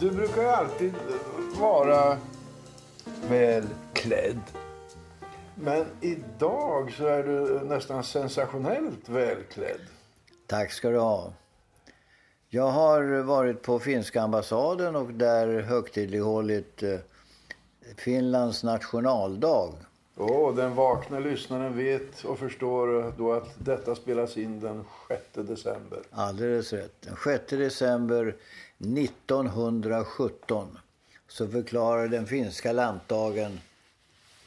Du brukar ju alltid vara väl klädd. Men idag så är du nästan sensationellt välklädd. Tack ska du ha. Jag har varit på finska ambassaden och där högtidlighållit eh, Finlands nationaldag. Och den vakna lyssnaren vet och förstår då att detta spelas in den 6 december. Alldeles rätt. Den 6 december 1917 så förklarade den finska landdagen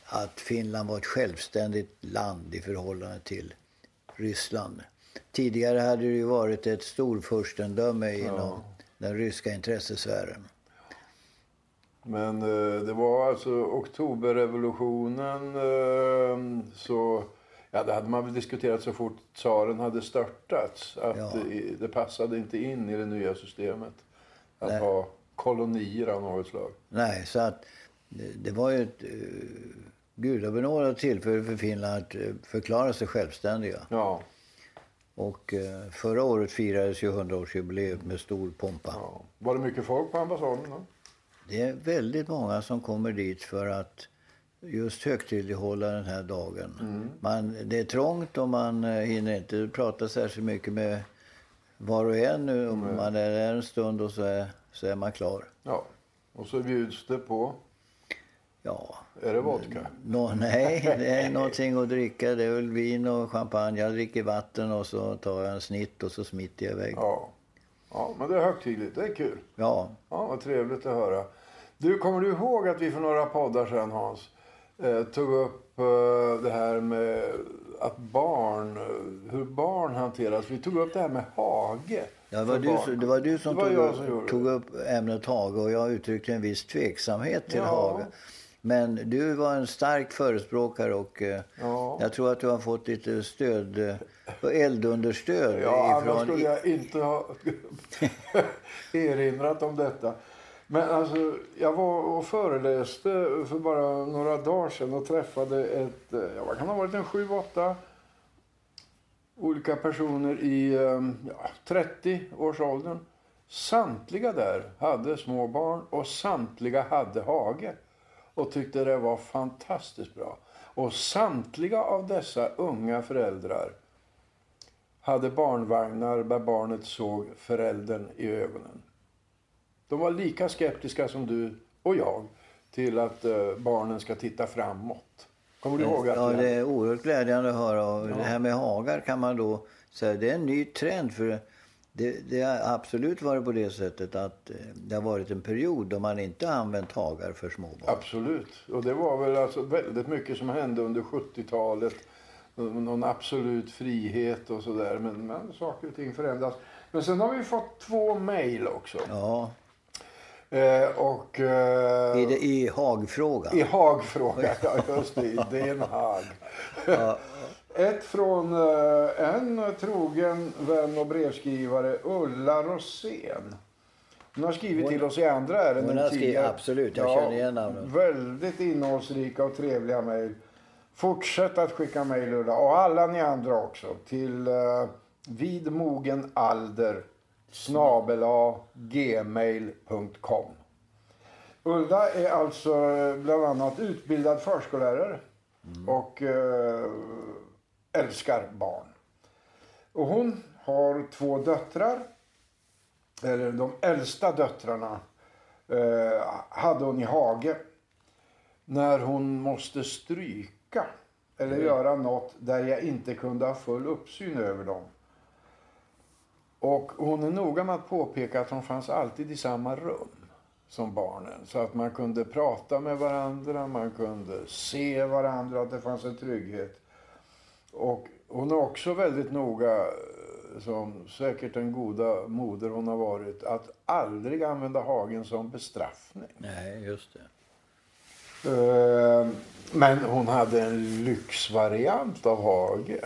att Finland var ett självständigt land i förhållande till Ryssland. Tidigare hade det ju varit ett storfurstendöme inom ja. den ryska intressesfären. Men eh, det var alltså oktoberrevolutionen eh, så Ja, det hade man väl diskuterat så fort tsaren hade störtats. Att ja. det, det, passade inte in i det nya systemet. Att Nej. ha kolonier av något slag. Nej, så att det, det var ju ett uh, gudabenådat tillfälle för Finland att uh, förklara sig självständiga. Ja. Och uh, förra året firades ju 100-årsjubileet med stor pompa. Ja. Var det mycket folk på ambassaden då? Det är väldigt många som kommer dit för att just högtidlighålla den här dagen. Mm. Man, det är trångt och man eh, hinner inte prata särskilt mycket med var och en. Nu. Mm. Man är där en stund och så är, så är man klar. Ja, och så bjuds det på? Ja. Är det vodka? No, nej, det är någonting att dricka. Det är väl vin och champagne. Jag dricker vatten och så tar jag en snitt och så smitter jag iväg. Ja. ja, men det är högtidligt. Det är kul. Ja. Ja, vad trevligt att höra. Du, kommer du ihåg att vi för några poddar sedan, Hans, eh, tog upp eh, det här med att barn, eh, hur barn hanteras. Vi tog upp det här med hage. Ja, det, var du, det var du som, var tog, som tog, upp ämnet hage och jag uttryckte en viss tveksamhet till ja. hage. Men du var en stark förespråkare och ja. jag tror att du har fått lite stöd eldunderstöd. Ja, ifrån... annars skulle jag inte ha erinrat om detta. Men alltså, jag var och föreläste för bara några dagar sedan och träffade ett, eh, ja, vad kan ha varit, en sju, åtta olika personer i ehm, ja, 30-årsåldern. Samtliga där hade små barn och samtliga hade hage och tyckte det var fantastiskt bra. Och samtliga av dessa unga föräldrar hade barnvagnar där barnet såg föräldern i ögonen. De var lika skeptiska som du och jag till att uh, barnen ska titta framåt. Kommer du ihåg att Ja, det är oerhört glädjande att höra. Och ja. Det här med hagar kan man då säga, det är en ny trend. för det, det, har absolut varit på det sättet att eh, det har varit en period då man inte har använt hagar för småbarn. Absolut. Och det var väl alltså väldigt mycket som hände under 70-talet. Någon absolut frihet och sådär. Men, men saker och ting förändras. Men sen har vi fått två mejl också. Ja. Eh, och, eh, I, det, I Hagfrågan? I Hagfrågan, ja just det. I Den Haag. ja. Ett från eh, en trogen vän och brevskrivare, Ulla Rosén. Hon har skrivit hon, till oss i andra ärenden hon skrivit, Absolut, jag ja, känner igen namnet. Väldigt innehållsrika och trevliga mejl. Fortsätt att skicka mejl Ulla, och alla ni andra också, till uh, vidmogenalder snabela gmail.com. Ulla är alltså bland annat utbildad förskollärare mm. och uh, älskar barn. Och hon har två döttrar. Eller de äldsta döttrarna eh, hade hon i hage. När hon måste stryka eller mm. göra något där jag inte kunde ha full uppsyn över dem. Och hon är noga med att påpeka att de fanns alltid i samma rum som barnen. Så att man kunde prata med varandra, man kunde se varandra, att det fanns en trygghet. Och hon är också väldigt noga, som säkert den goda moder hon har varit, att aldrig använda hagen som bestraffning. Nej, just det. Eh, men hon hade en lyxvariant av hage.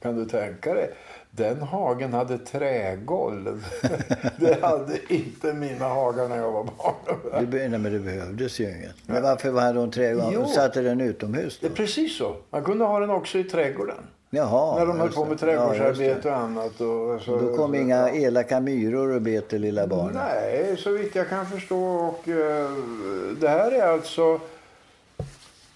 Kan du tänka dig? Den hagen hade trägolv. det hade inte mina hagar när jag var barn. Det, nej, men det behövdes ju inget. Men varför hade hon trädgården? Jo, satte den utomhus då? Precis så. Man kunde ha den också i trädgården. Jaha, När de höll på med Ja, trädgårdsarbete det. och annat. Och, så, Då kom inga elaka myror och bet det lilla barnet. Nej, så vitt jag kan förstå. Och, eh, det här är alltså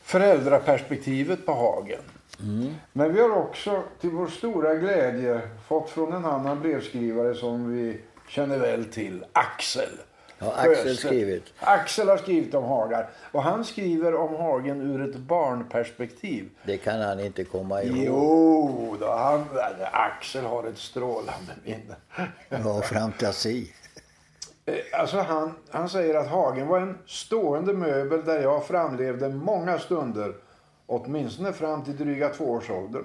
föräldraperspektivet på Hagen. Mm. Men vi har också till vår stora glädje fått från en annan brevskrivare som vi känner väl till, Axel. Har Axel skrivit? Axel har skrivit om Hagar. Och han skriver om Hagen ur ett barnperspektiv. Det kan han inte komma ihåg. Jo, då, han, Axel har ett strålande minne. Ja, fantasi. Eh, Alltså han, han säger att Hagen var en stående möbel där jag framlevde många stunder. Åtminstone fram till dryga tvåårsåldern.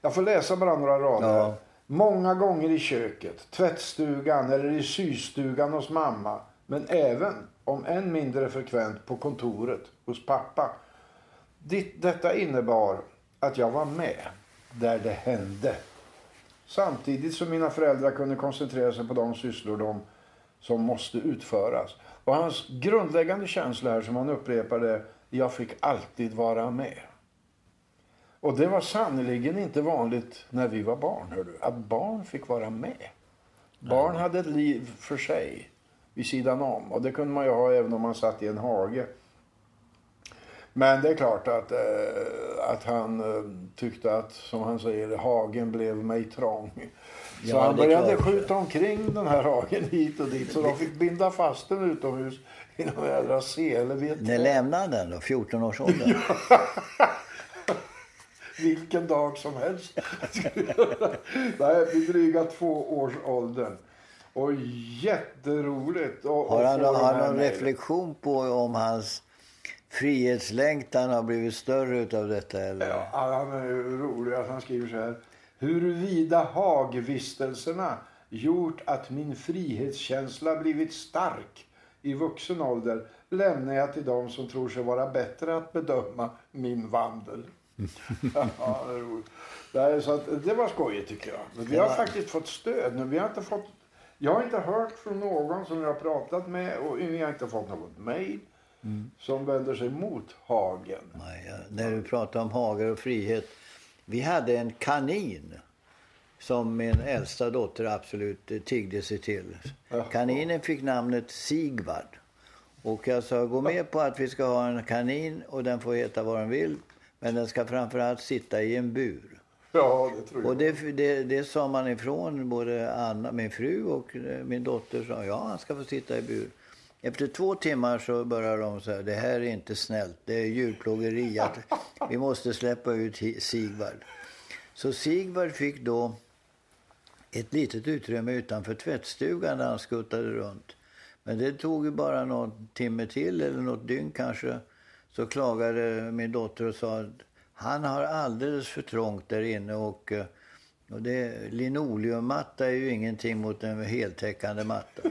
Jag får läsa bara några rader. Ja. Många gånger i köket, tvättstugan eller i systugan hos mamma. Men även, om än mindre frekvent, på kontoret hos pappa. Det- Detta innebar att jag var med där det hände. Samtidigt som mina föräldrar kunde koncentrera sig på de sysslor de som måste utföras. Och hans grundläggande känsla här som han upprepade, jag fick alltid vara med. Och det var sannerligen inte vanligt när vi var barn, hör du, att barn fick vara med. Barn hade ett liv för sig, vid sidan om. Och det kunde man ju ha även om man satt i en hage. Men det är klart att, eh, att han eh, tyckte att, som han säger, hagen blev mig trång. Så Ja, han började klart. skjuta omkring den här hagen hit och dit. Så de fick binda fast den utomhus i någon jädra sele. När lämnade han den då? 14-årsåldern? Vilken dag som helst. Nej, vid dryga två års åldern. Och jätteroligt. Och, Har och han, de har någon reflektion på om hans frihetslängtan har blivit större utav detta? Eller? Ja, han är rolig. att Han skriver så här. Huruvida hagvistelserna gjort att min frihetskänsla blivit stark i vuxen ålder lämnar jag till dem som tror sig vara bättre att bedöma min vandel. ja, det, är roligt. det, är så att, det var skojigt tycker jag. Men vi har faktiskt fått stöd nu. Vi har inte fått, jag har inte hört från någon som jag har pratat med och vi har inte fått något mejl som vänder sig mot Hagen. Nej, när du pratar om hagar och frihet. Vi hade en kanin som min äldsta dotter absolut eh, tiggde sig till. Kaninen fick namnet Sigvard. Och jag sa, gå med på att vi ska ha en kanin och den får heta vad den vill. Men den ska framförallt sitta i en bur. Ja, det tror jag. Och det, det, det sa man ifrån, både Anna, min fru och eh, min dotter sa ja, han ska få sitta i bur. Efter två timmar så började de säga det här är inte snällt, det är djurplågeri, vi måste släppa ut Sigvard. Så Sigvard fick då ett litet utrymme utanför tvättstugan där han skuttade runt. Men det tog ju bara någon timme till eller något dygn kanske. Så klagade min dotter och sa att han har alldeles för trångt där inne och, eh, och det, linoleummatta är ju ingenting mot en heltäckande matta.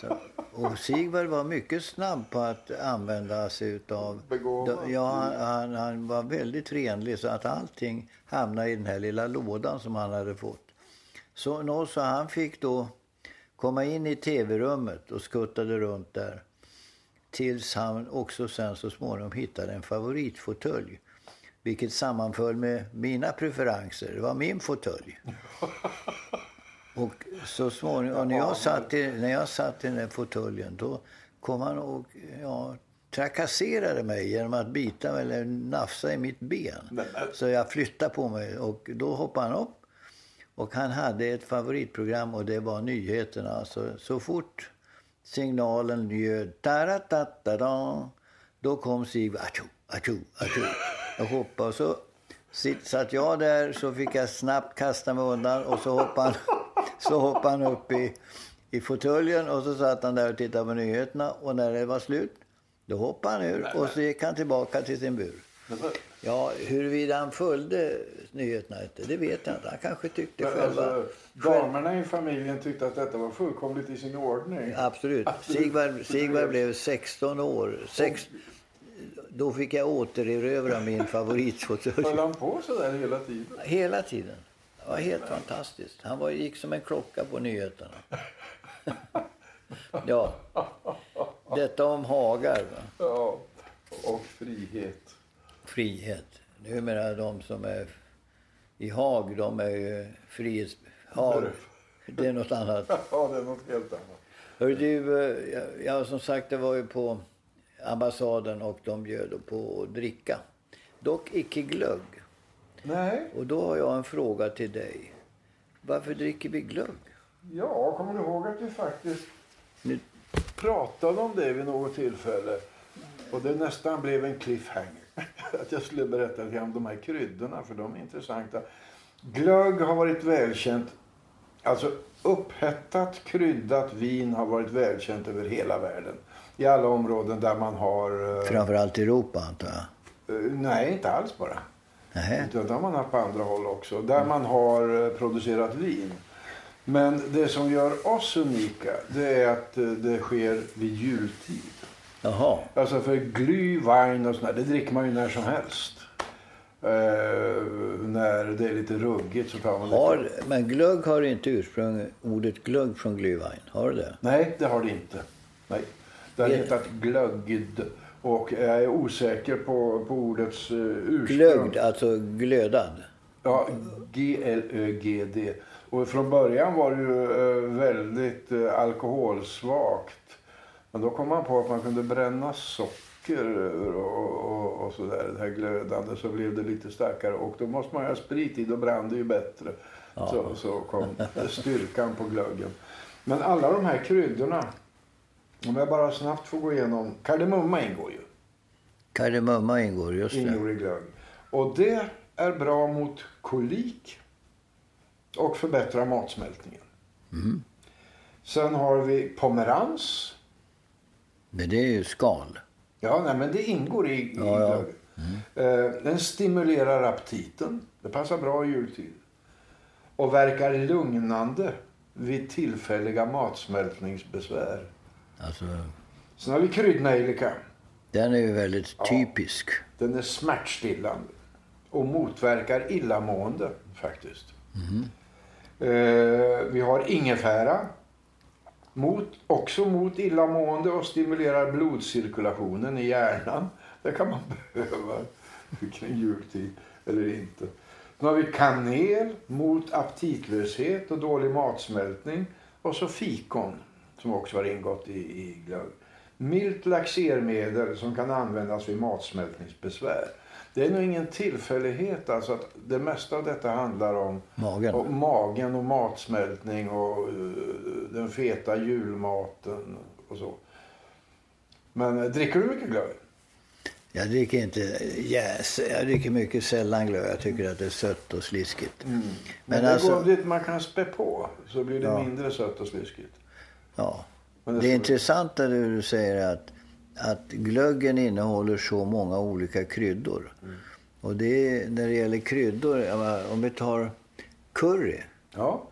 Så, och Sigvard var mycket snabb på att använda sig utav... Begåvad. Ja, han, han, han var väldigt renlig så att allting hamnade i den här lilla lådan som han hade fått. Så, nå, så han fick då komma in i tv-rummet och skuttade runt där. Tills han också sen så småningom hittade en favoritfåtölj. Vilket sammanföll med mina preferenser. Det var min fåtölj. Och så småningom, och när jag satt i, när jag satt i den där fåtöljen då kom han och ja, trakasserade mig genom att bita eller nafsa i mitt ben. Så jag flyttade på mig och då hoppade han upp. Och han hade ett favoritprogram och det var nyheterna. Alltså, så fort signalen ljöd da då kom Sigvard. Atjo, atjo, atjo. Jag hoppade och så satt jag där så fick jag snabbt kasta mig undan och så hoppade han, så hoppade han upp i, i fåtöljen och så satt han där och tittade på nyheterna och när det var slut då hoppade han ur och så gick han tillbaka till sin bur. Ja, huruvida han följde nyheterna det vet jag inte. Han kanske tyckte Men själva... alltså, damerna i familjen tyckte att detta var fullkomligt i sin ordning. absolut. Sigvard, Sigvard blev 16 år. Sex, då fick jag återerövra min Höll favoritfåtölj. han på så där hela tiden? Hela tiden. Det var helt fantastiskt. Han var, gick som en klocka på nyheterna. ja. Detta om hagar. Va? Ja. Och frihet. Frihet. Numera de som är i Haag, de är ju frihets... Haag, det är något annat. Ja, det är något helt annat. Hörru du, eh, ja, som sagt, det var ju på ambassaden och de bjöd på att dricka. Dock icke glögg. Nej, Och då har jag en fråga till dig. Varför dricker vi glögg? ja, kommer du ihåg att vi faktiskt Nu, pratade om det vid något tillfälle? Och det nästan blev en cliffhanger. Att jag skulle berätta lite om de här kryddorna, för de är intressanta. Glögg har varit välkänt. Alltså upphettat, kryddat vin har varit välkänt över hela världen. I alla områden där man har... eh, framförallt Europa, antar jag. eh, nej, inte alls bara. Utan det har man haft på andra håll också. Där man har eh, producerat vin. Men det som gör oss unika, det är att det sker vid jultid. Jaha. Alltså för glühwein och sånt där, det dricker man ju när som helst. Eh, när det är lite ruggigt så tar man lite... Har, men glögg har inte ursprung, ordet glögg från glühwein. Har du det? Nej, det har det inte. Nej. Det har hetat glögd. Och jag är osäker på, på ordets eh, ursprung. Glögd, alltså glödad. Ja, G-L-Ö-G-D. Och från början var det ju eh, väldigt eh, alkoholsvagt. Men då kom man på att man kunde bränna socker och, och, och sådär. Det här glödande så blev det lite starkare. Och då måste man ha sprit i, då brann det ju bättre. Så, så kom styrkan på glöggen. Men alla de här kryddorna. Om jag bara snabbt får gå igenom. Kardemumma ingår ju. Kardemumma ingår, just det. Ingår i glögg. Och det är bra mot kolik och förbättrar matsmältningen. Mm. Sen har vi pomerans. Men det är ju skal. Ja, nej, men det ingår i, i Ja, ja. glöggen. Eh, den stimulerar aptiten. Det passar bra i jultid. Och verkar lugnande vid tillfälliga matsmältningsbesvär. Alltså, Sen har vi kryddnejlika. den är ju väldigt typisk. Den är smärtstillande och motverkar illamående faktiskt. Eh, vi har ingefära. Mot, också mot illamående och stimulerar blodcirkulationen i hjärnan. Det kan man behöva kring jultid eller inte. Sen har vi kanel mot aptitlöshet och dålig matsmältning. Och så fikon som också har ingått i, i glögg. Milt laxermedel som kan användas vid matsmältningsbesvär. Det är nog ingen tillfällighet alltså att det mesta av detta handlar om Magen. och magen och matsmältning och eh, den feta julmaten och så. Men eh, dricker du mycket glögg? Jag dricker inte yes, jag dricker mycket sällan glögg. Jag tycker att det är sött och sliskigt. Men, Men det alltså- går dit man kan spä på så blir det Ja. mindre sött och sliskigt. Ja. Men Det ska- är intressant att du säger att, att glöggen innehåller så många olika kryddor. Mm. Och det är, när det gäller kryddor, jag om vi tar curry. Ja,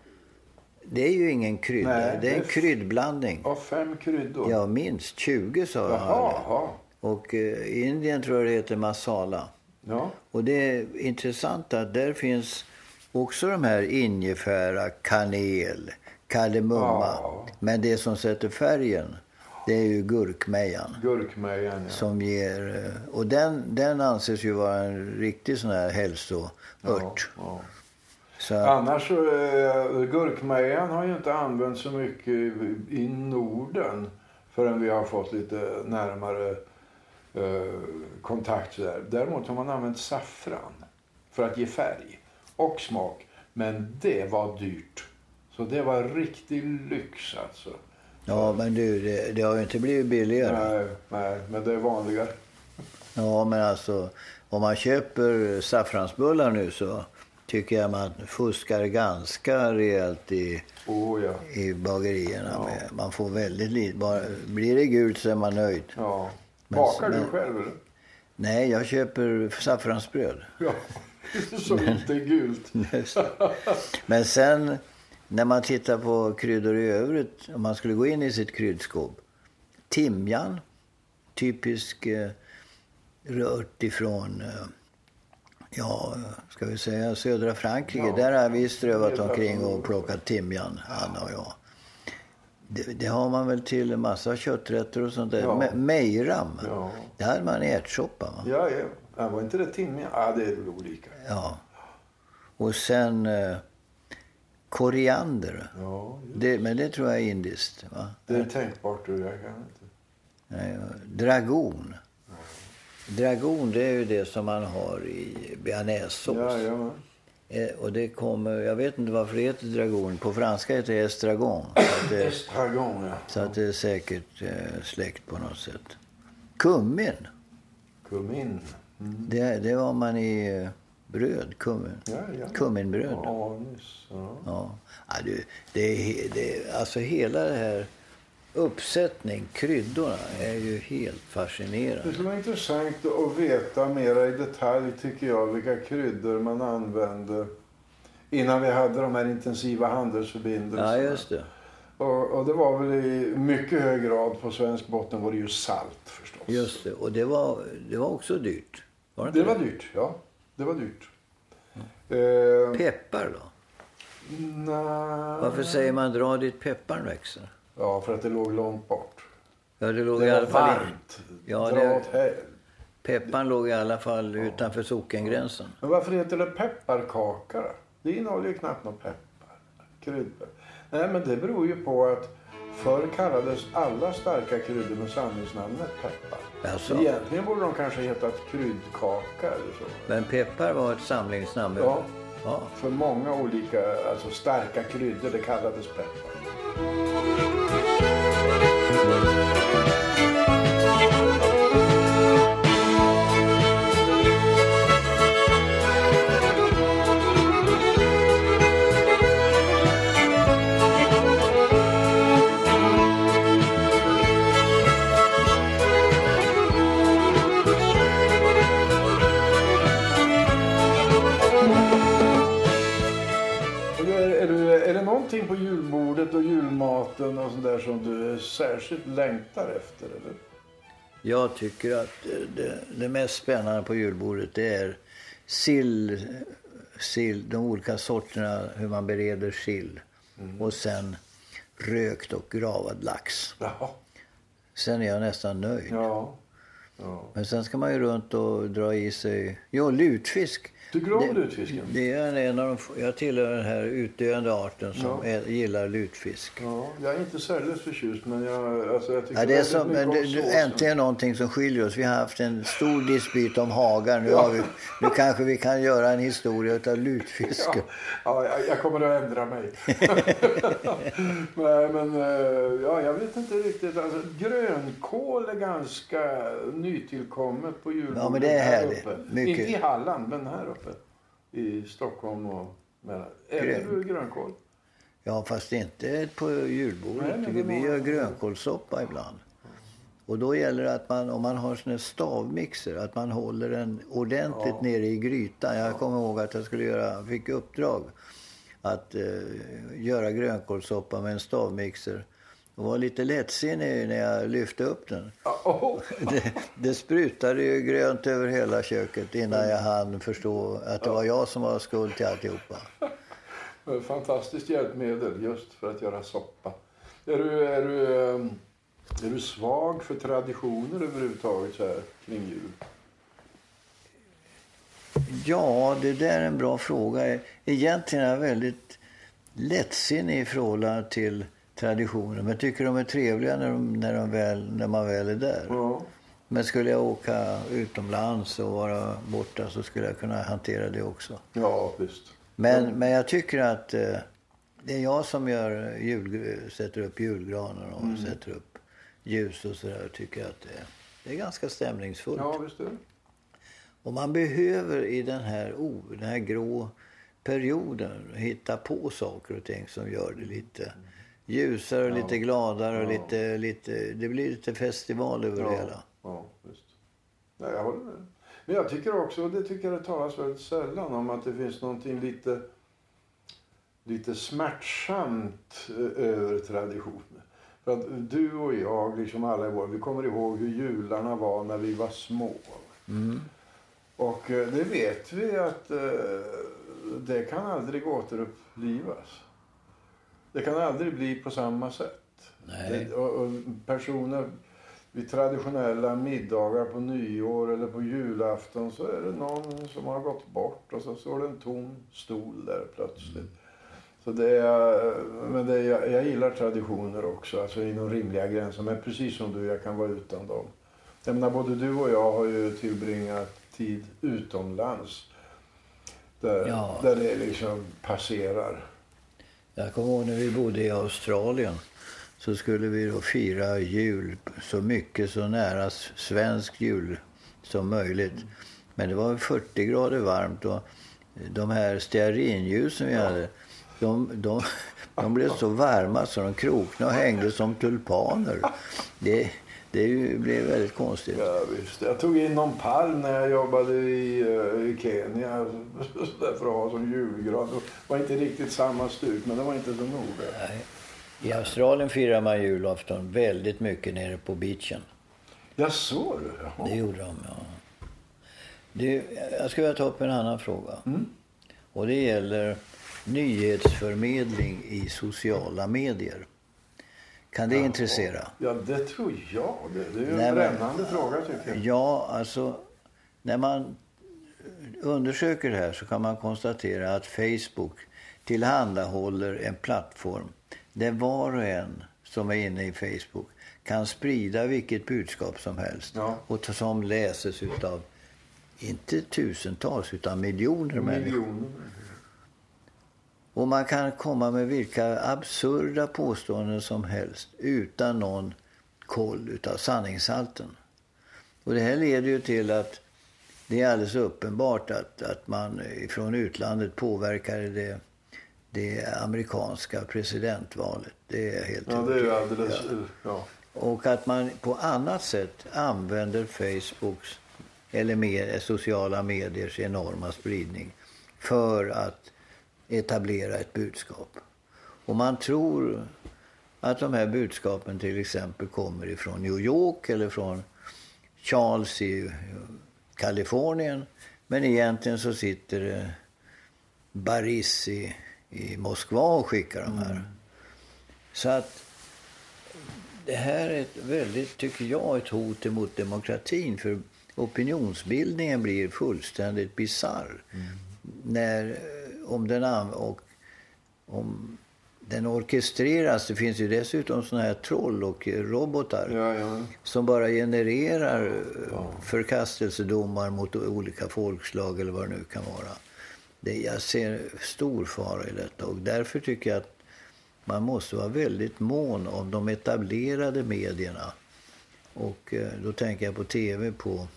Det är ju ingen krydda, Nej, det är en kryddblandning. och fem kryddor. Ja, minst 20 sa jag. Jaha, hörde. ja. Och eh, Indien tror jag det heter masala. ja. Och det är intressant att där finns också de här ingefära, kanel, kardemumma. Ja. Men det som sätter färgen, det är ju gurkmejan. Gurkmejan, ja. Som ger, eh, och den, den anses ju vara en riktig sån här hälsoört. ja, ja. Så att, Annars eh, gurkmejan har ju inte använts så mycket i, i Norden förrän vi har fått lite närmare eh, kontakt. Där. Däremot har man använt saffran för att ge färg och smak. Men det var dyrt. Så det var riktig lyx alltså. Ja, men du, det, det har ju inte blivit billigare. Nej, nej, men det är vanligare. Ja, men alltså om man köper saffransbullar nu så tycker jag man fuskar ganska rejält i, Oh, ja. i bagerierna. Med. Man får väldigt lite. Bara, blir det gult så är man nöjd. ja. Men- Bakar du men- själv eller? Nej, jag köper saffransbröd. Ja. Som inte är gult. Men sen när man tittar på kryddor i övrigt, om man skulle gå in i sitt kryddskåp. Timjan, typisk eh, rört ifrån, eh, ja, ska vi säga södra Frankrike. Ja. Där har vi strövat omkring och plockat timjan, Anna och jag. Det, det har man väl till en massa kötträtter och sånt där. Ja. Me- Mejram, Ja. det hade man i ärtsoppa. Va? Ja, ja. Var inte det timjan? Ja, det är olika. Ja. Och sen eh, koriander. Ja. Det, men det tror jag är indiskt. Va? det är tänkbart. Du, jag kan inte. Nej, dragon. Dragon det är ju det som man har i bearnaisesås. Jajamän. Eh, och det kommer, jag vet inte varför det heter dragon. På franska heter det estragon. Så det, Estragon, ja. så att det är säkert eh, släkt på något sätt. Kummin. Kumin. Det, det var man i eh, bröd. Kummin. Ja, ja. Kumminbröd. Ja, nyss. Ja. Ja. Ja, du, det, det, alltså hela det här uppsättning, kryddorna, är ju helt Det fascinerande. skulle vara intressant att veta mera i detalj tycker jag vilka kryddor man använde innan vi hade de här intensiva handelsförbindelserna. Ja, just det. Och, och det var väl i mycket hög grad på svensk botten var det ju salt förstås. Just det. Och det var, det var också dyrt. Var det, Det var dyrt, ja. Det var dyrt. Eh, Peppar då? nej. Varför säger man dra dit pepparn växer? Ja, för att det låg långt bort. Ja, det låg Det i alla fall varmt. Ja, Dra det- åt hel- Pepparn låg i alla fall utanför sockengränsen. Men varför heter det pepparkaka då? Det innehåller ju knappt någon peppar. Kryddor. Nej, men det beror ju på att förr kallades alla starka kryddor med samlingsnamnet peppar. Alltså. Egentligen borde de kanske hetat kryddkaka eller så. Men peppar var ett samlingsnamn. Ja. ja. För många olika alltså starka kryddor, det kallades peppar. Särskilt längtar efter? Eller? Jag tycker att det, det mest spännande på julbordet det är sill, sill, de olika sorterna, hur man bereder sill. Och sen rökt och gravad lax. Jaha. Sen är jag nästan nöjd. Ja. ja. Men sen ska man ju runt och dra i sig... Jo, lutfisk. Tycker du om Det- lutfisken? Det är en av de, jag tillhör den här utdöende arten som Ja. gillar lutfisk. Ja, jag är inte särdeles förtjust men jag, alltså jag tycker Ja, det är som, mycket om det, såsen. äntligen någonting som skiljer oss. Vi har haft en stor dispyt om hagar. Nu, har vi, nu kanske vi kan göra en historia av Ja, lutfisken. ja jag, jag kommer att ändra mig. Nej, men eh, ja, jag vet inte riktigt. Alltså, grönkål är ganska nytillkommet på julbordet Ja, men det är här härligt. uppe. Mycket. Inte i Halland, men här uppe. I Stockholm och mellan. Äter du grönkål? Ja, fast inte på julbordet. Nej, vi gör grönkålssoppa ibland. Och då gäller det att man, om man har sån här stavmixer, att man håller den ordentligt Ja. nere i grytan. Jag kommer ihåg att jag skulle göra, fick uppdrag att eh, göra grönkålssoppa med en stavmixer. Och var lite lättsinnig när jag lyfte upp den. Oh. Det, det sprutade ju grönt över hela köket innan jag hann förstå att det var jag som var skuld till alltihopa. Fantastiskt hjälpmedel just för att göra soppa. Är du, är du, ehm, är du svag för traditioner överhuvudtaget så här kring jul? Ja, det där är en bra fråga. Egentligen är jag väldigt lättsinnig i förhållande till traditioner. Men tycker de är trevliga när, de, när, de väl, när man väl är där. Ja. Men skulle jag åka utomlands och vara borta så skulle jag kunna hantera det också. Ja, visst. Men, men jag tycker att eh, det är jag som gör jul, sätter upp julgranen och sätter upp ljus och sådär. Jag tycker att det, det är ganska stämningsfullt. Ja, visst är. Och man behöver i den här, oh, den här grå perioden hitta på saker och ting som gör det lite ljusare och lite gladare och lite, lite, det blir lite festival över det hela. Ja, visst. Nej, jag håller med. Men jag tycker också, och det tycker jag det talas väldigt sällan om, att det finns någonting lite, lite smärtsamt eh, över traditioner. För att du och jag, liksom alla i vår, vi kommer ihåg hur jularna var när vi var små. Mm. Och eh, det vet vi att eh, det kan aldrig återupplivas. Det kan aldrig bli på samma sätt. Det, och, och personer vid traditionella middagar på nyår eller på julafton så är det någon som har gått bort och så står det en tom stol där plötsligt. Så det är, men det är, jag, jag gillar traditioner också, alltså inom rimliga gränser. Men precis som du, jag kan vara utan dem. Jag menar, både du och jag har ju tillbringat tid utomlands. Där, Ja. där det liksom passerar. Jag kommer ihåg när vi bodde i Australien så skulle vi då fira jul så mycket, så nära svensk jul som möjligt. Men det var 40 grader varmt och de här stearinljusen vi hade, de, de, de blev så varma så de kroknade och hängde som tulpaner. Det, det ju- blev väldigt konstigt. Ja, visst. Jag tog in någon palm när jag jobbade i, eh, i Kenya för att ha som julgran. Det var inte riktigt samma stuk, men det var inte så noga. Nej. I Australien firar man julafton väldigt mycket nere på beachen. Jag såg det. Det Jaha. gjorde de, ja. Det, jag skulle vilja ta upp en annan fråga. Och det gäller nyhetsförmedling i sociala medier. Kan det intressera? Ja, det tror jag. Det, det är ju en men- brännande fråga tycker jag. Ja, alltså när man undersöker det här så kan man konstatera att Facebook tillhandahåller en plattform där var och en som är inne i Facebook kan sprida vilket budskap som helst Ja. och som läses utav inte tusentals utan miljoner människor. Och man kan komma med vilka absurda påståenden som helst utan någon koll utav sanningshalten. Och det här leder ju till att det är alldeles uppenbart att, att man från utlandet påverkar det, det amerikanska presidentvalet. Det är helt Ja, det är alldeles... Ja. Ja. Och att man på annat sätt använder Facebooks eller mer, sociala mediers enorma spridning för att etablera ett budskap. Och man tror att de här budskapen till exempel kommer ifrån New York eller från Charles i Kalifornien. Men egentligen så sitter det Baris i, i Moskva och skickar de här. Så att det här är ett väldigt, tycker jag, ett hot emot demokratin. För opinionsbildningen blir fullständigt bizarr. När, eh, om den, och, om den orkestreras. Det finns ju dessutom såna här troll och eh, robotar Ja, ja. som bara genererar eh, förkastelsedomar mot olika folkslag eller vad det nu kan vara. Det, jag ser stor fara i detta och därför tycker jag att man måste vara väldigt mån om de etablerade medierna. Och eh, då tänker jag på tv, på,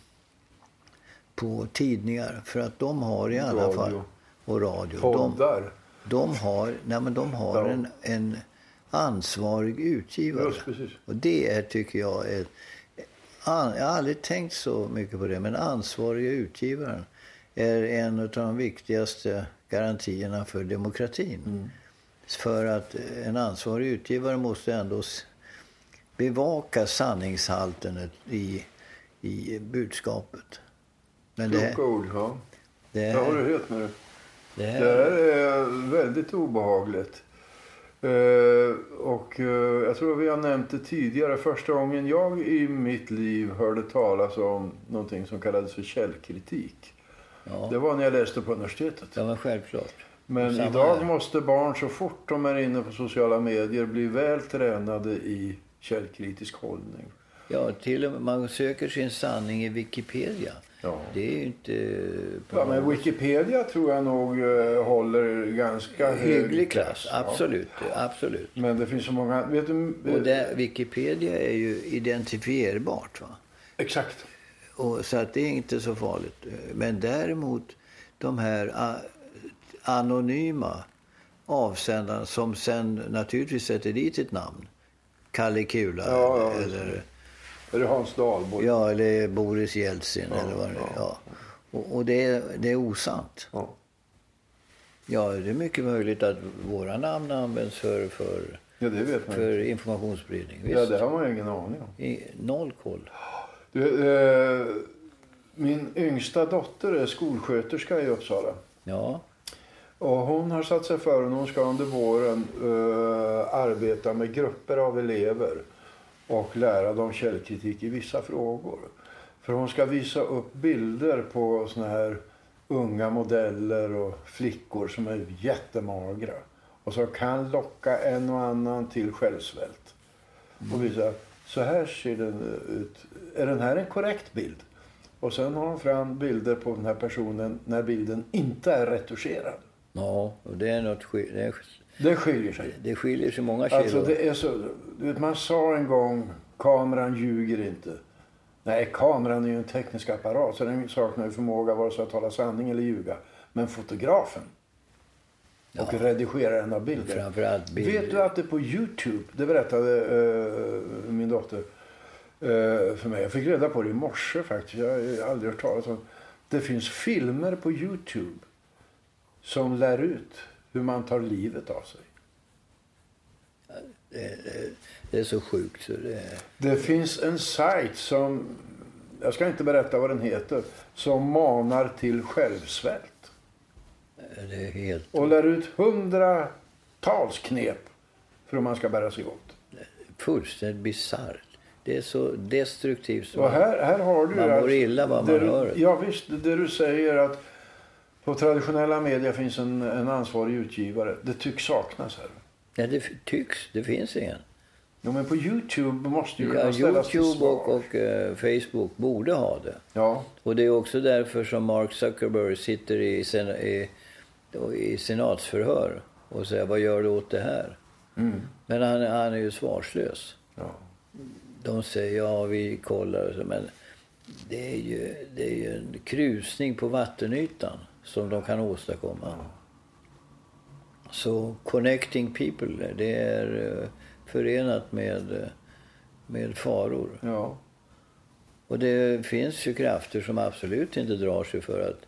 på tidningar. För att de har i alla fall... Och radio. De, Poddar. de har, nej men de har Ja. en, en ansvarig utgivare. Just precis. Och det är, tycker jag, an, jag har aldrig tänkt så mycket på det, men ansvariga utgivaren är en av de viktigaste garantierna för demokratin. Mm. För att en ansvarig utgivare måste ändå bevaka sanningshalten i, i budskapet. Men det, Kloka ord, ja. det, Jag håller här, helt med det, Det här, här är väldigt obehagligt. Eh, och eh, jag tror vi har nämnt det tidigare. Första gången jag i mitt liv hörde talas om någonting som kallades för källkritik. ja, Det var när jag läste på universitetet. det var självklart. Men Samma idag här. måste barn så fort de är inne på sociala medier bli väl tränade i källkritisk hållning. Ja, till och med man söker sin sanning i Wikipedia. Ja. Det är ju inte... på Ja, men Wikipedia tror jag nog eh, håller ganska hög klass, Ja. absolut. absolut. Men det finns så många... Vet du, Och där, Wikipedia är ju identifierbart. Va? Exakt. Och, så att det är inte så farligt. Men däremot de här anonyma avsändarna som sen naturligtvis sätter dit ett namn. Kalle Kula Ja, ja, eller, Är det Hans Dahlborg? ja, eller Boris Jeltsin Ja, eller vad det är. ja. Och, och det, är, det är osant. Ja. Ja, det är mycket möjligt att våra namn används för, för, ja, för informationsspridning. Visst. Ja, det har man ingen aning om. I, noll koll. Du, eh, min yngsta dotter är skolsköterska i Uppsala. Ja, Och hon har satt sig för att hon ska under våren eh, arbeta med grupper av elever. Och lära dem källkritik i vissa frågor. För hon ska visa upp bilder på såna här unga modeller och flickor som är jättemagra. Och som kan locka en och annan till självsvält. Och visa, så här ser den ut. Är den här en korrekt bild? Och sen har hon fram bilder på den här personen när bilden inte är retuscherad. Ja, och det är något det, är, Det skiljer sig. det skiljer sig många kilo. Alltså det är så, du vet, man sa en gång, kameran ljuger inte. Nej, kameran är ju en teknisk apparat så den saknar ju förmåga vare sig att tala sanning eller ljuga. Men fotografen och redigeraren av bilder. Framförallt bilder. Vet du att det på Youtube, det berättade eh, min dotter eh, för mig. Jag fick reda på det i morse faktiskt. Jag har aldrig hört talas om det. finns filmer på Youtube som lär ut hur man tar livet av sig. Det är så sjukt så det. Det finns en sajt som, jag ska inte berätta vad den heter, som manar till självsvält. Det är helt... Och lär ut hundratals knep för hur man ska bära sig åt. fullständigt bisarrt. Det är så destruktivt. så Och här, här har du Man mår alltså- illa vad det man hör det. Ja visst, det du säger att på traditionella media finns en, en ansvarig utgivare. Det tycks saknas här. Ja, det tycks. Det finns ingen. Jo, men på Youtube måste ju Ja, kunna ställas till Youtube och, och eh, Facebook borde ha det. Ja, Och det är också därför som Mark Zuckerberg sitter i, sen, i, i senatsförhör och säger vad gör du åt det här? mm, Men han, han är ju svarslös. ja. De säger ja, vi kollar men det är, ju, det är ju en krusning på vattenytan som de kan åstadkomma. Så connecting people, det är eh, förenat med, eh, med faror. ja. Och det finns ju krafter som absolut inte drar sig för att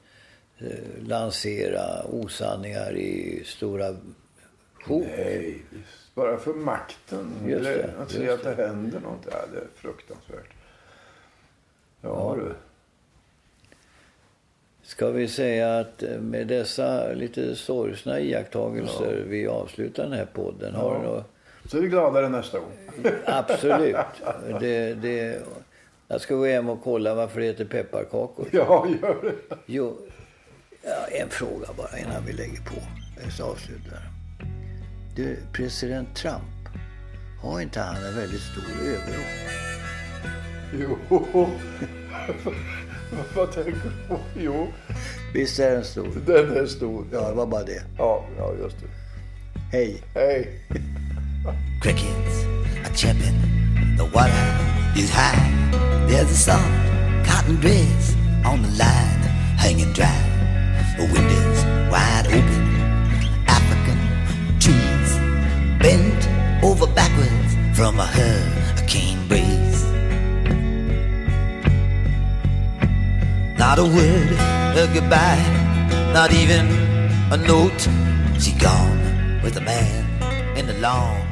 eh, lansera osanningar i stora sjok. Nej, bara för makten. Just det, att se att det, det. händer något. Ja, det är fruktansvärt. Ja, Ja. du. Ska vi säga att eh, med dessa lite sorgsna iakttagelser vi avslutar den här podden. Har Ja. något? Så är vi gladare nästa gång. Absolut. Det, det, jag ska gå hem och kolla varför det heter pepparkakor. Ja, gör det. Jo, ja, en fråga bara innan vi lägger på. Jag ska avsluta. Du, president Trump, har inte han en väldigt stor överrock? Jo. Vad tänker du på? Jo, Visst är den stor? den är stor. Ja, det var bara det. Ja, ja just det. Hej. Hej. Crickets are chirping, the water is high. There's a soft cotton dress on the line, hanging dry. The window's wide open. African trees bent over backwards from a hurricane breeze. Not a word a goodbye, not even a note. She gone with the man in the black